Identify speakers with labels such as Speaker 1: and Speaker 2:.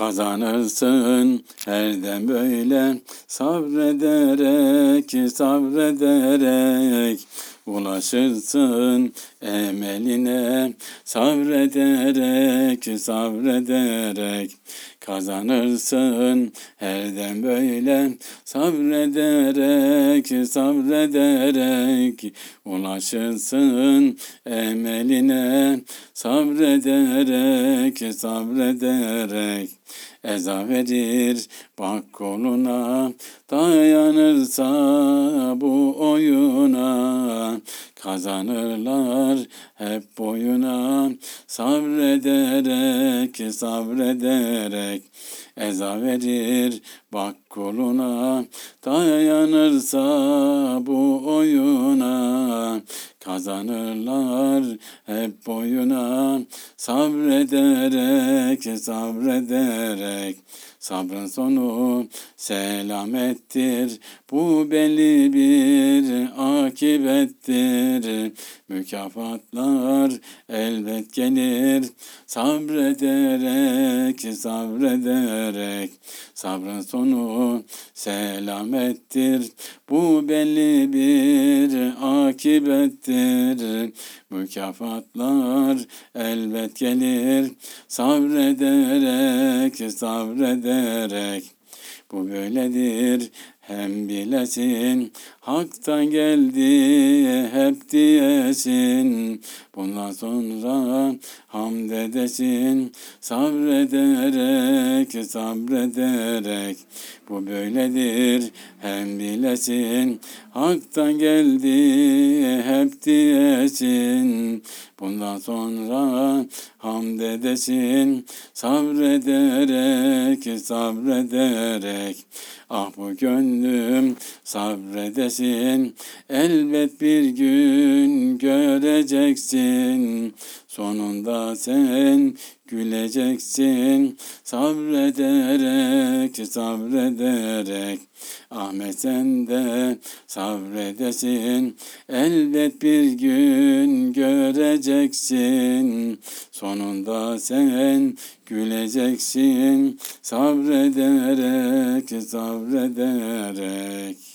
Speaker 1: Kazanırsın. Her dem böyle sabrederek, sabrederek ulaşırsın emeline sabrederek, sabrederek. Kazanırsın her dem böyle sabrederek, sabrederek. Ulaşırsın emeline sabrederek, sabrederek. Eza verir bak koluna dayanırsa bu oyuna kazanırlar hep boyuna. Sabrederek sabrederek eza verir bak koluna. Dayanırsa bu oyuna kazanırlar. Hep boyuna sabrederek sabrederek. Sabrın sonu selamettir. Bu belli bir akibettir mükafatlar elbet gelir. Sabrederek sabrederek. Sabrın sonu selamettir. Bu belli bir akibettir mükafatlar elbet gelir. Sabrederek sabrederek. Bu böyledir. Hem bilesin haktan geldi hep diyesin bundan sonra hamd edesin sabrederek sabrederek. Bu böyledir hem bilesin haktan geldi hep diyesin bundan sonra hamd edesin sabrederek sabrederek. Ah bu gönlüm sabredesin. Elbet bir gün göreceksin. Sonunda sen güleceksin. Sabrederek sabrederek. Ahmet sen de sabredesin. Elbet bir gün göreceksin sonunda sen güleceksin. Sabrederek sabrederek